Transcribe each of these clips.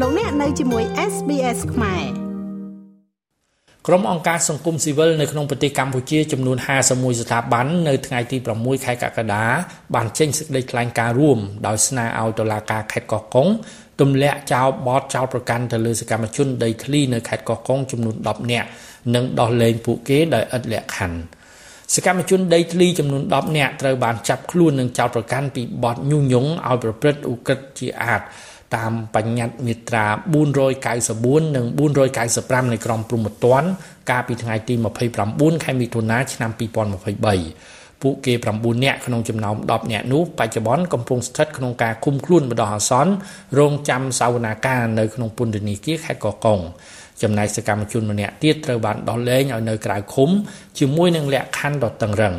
លោកអ្នកនៅជាមួយ SBS ខ្មែរក្រុមអង្គការសង្គមស៊ីវិលនៅក្នុងប្រទេសកម្ពុជាចំនួន51ស្ថាប័ននៅថ្ងៃទី6ខែកក្កដាបានចេញសេចក្តីថ្លែងការណ៍រួមដោយស្នើឲ្យតុលាការខេត្តកោះកុងទម្លាក់ចោលបទចោលប្រកាន់ទៅលើសកម្មជនដីធ្លីនៅខេត្តកោះកុងចំនួន10នាក់និងដោះលែងពួកគេដោយឥតលក្ខខណ្ឌសកម្មជនដីធ្លីចំនួន10នាក់ត្រូវបានចាប់ខ្លួននិងចោទប្រកាន់ពីបទញុះញង់ឲ្យប្រព្រឹត្តឧក្រិដ្ឋជាអាត តាមបញ្ញត្តិមាត្រា494និង495នៃក្រមព្រហ្មទណ្ឌកាលពីថ្ងៃទី29ខែមិថុនាឆ្នាំ2023ពួកគេ9នាក់ក្នុងចំណោម10នាក់នោះបច្ចុប្បន្នកំពុងស្ថិតក្នុងការឃុំខ្លួនបណ្ដោះអាសន្នរងចាំសវនាការនៅក្នុងពន្ធនាគារខេត្តកោះកុងចំណែកសកម្មជនម្នាក់ទៀតត្រូវបានដោះលែងឲ្យនៅក្រៅឃុំជាមួយនឹងលក្ខខណ្ឌដ៏តឹងរ៉ឹង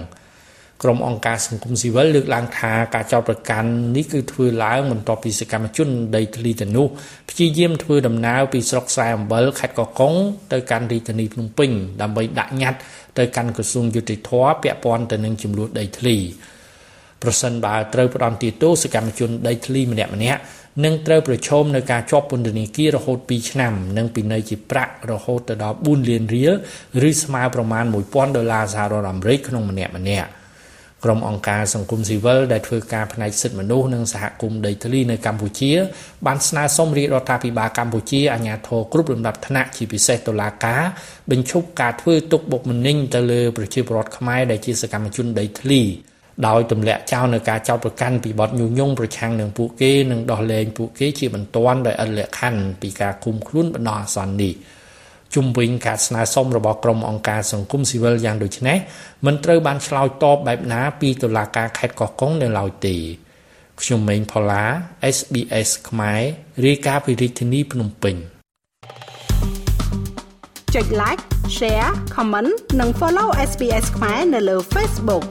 ក្រុមអង្គការសង្គមស៊ីវិលលើកឡើងថាការចោទប្រកាន់នេះគឺធ្វើឡើងបន្ទាប់ពីសកម្មជនដីធ្លីទាំងនោះព្យាយាមធ្វើដំណើរពីស្រុកស្រែអំបិលខេត្តកោះកុងទៅកាន់រាជធានីភ្នំពេញដើម្បីដាក់ញត្តិទៅកាន់ក្រសួងយុតិធធពាក់ព័ន្ធទៅនឹងចំនួនដីធ្លីប្រសិនបើត្រូវផ្ដន្ទាទោសកម្មជនដីធ្លីម្នាក់ម្នាក់នឹងត្រូវប្រឈមនឹងការជាប់ពន្ធនាគាររហូត2ឆ្នាំនិងពិន័យជាប្រាក់រហូតទៅដល់4លានរៀលឬស្មើប្រមាណ1000ដុល្លារសហរដ្ឋអាមេរិកក្នុងម្នាក់ម្នាក់ ក្រុមអង្គការសង្គមស៊ីវិលដែលធ្វើការផ្នែកសិទ្ធិមនុស្សនិងសហគមន៍ដីធ្លីនៅកម្ពុជាបានស្នើសុំរាជរដ្ឋាភិបាលកម្ពុជាអាជ្ញាធរគ្រប់លំដាប់ថ្នាក់ជាពិសេសតុលាការបញ្ឈប់ការធ្វើទុកបុកម្នេញទៅលើប្រជាពលរដ្ឋខ្មែរដែលជាសកម្មជនដីធ្លីដោយទម្លាក់ចោលនៅការចោទប្រកាន់ពីបទញុះញង់ប្រឆាំងនឹងពួកគេនិងដោះលែងពួកគេជាបន្ទាន់ដោយឥតលក្ខខណ្ឌពីការឃុំខ្លួនបណ្ដោះអាសន្ននេះ ជុំវិញការស្នើសុំរបស់ក្រុមអង្គការសង្គមស៊ីវិលយ៉ាងដូចនេះមិនត្រូវបានឆ្លើយតបបែបណាពីតុលាការខេត្តកោះកុងនៅឡើយទេខ្ញុំម៉េងផល្លា SBS ខ្មែររាយការណ៍ពីរាជធានីភ្នំពេញចុច like share comment និង follow SBS ខ្មែរនៅលើ Facebook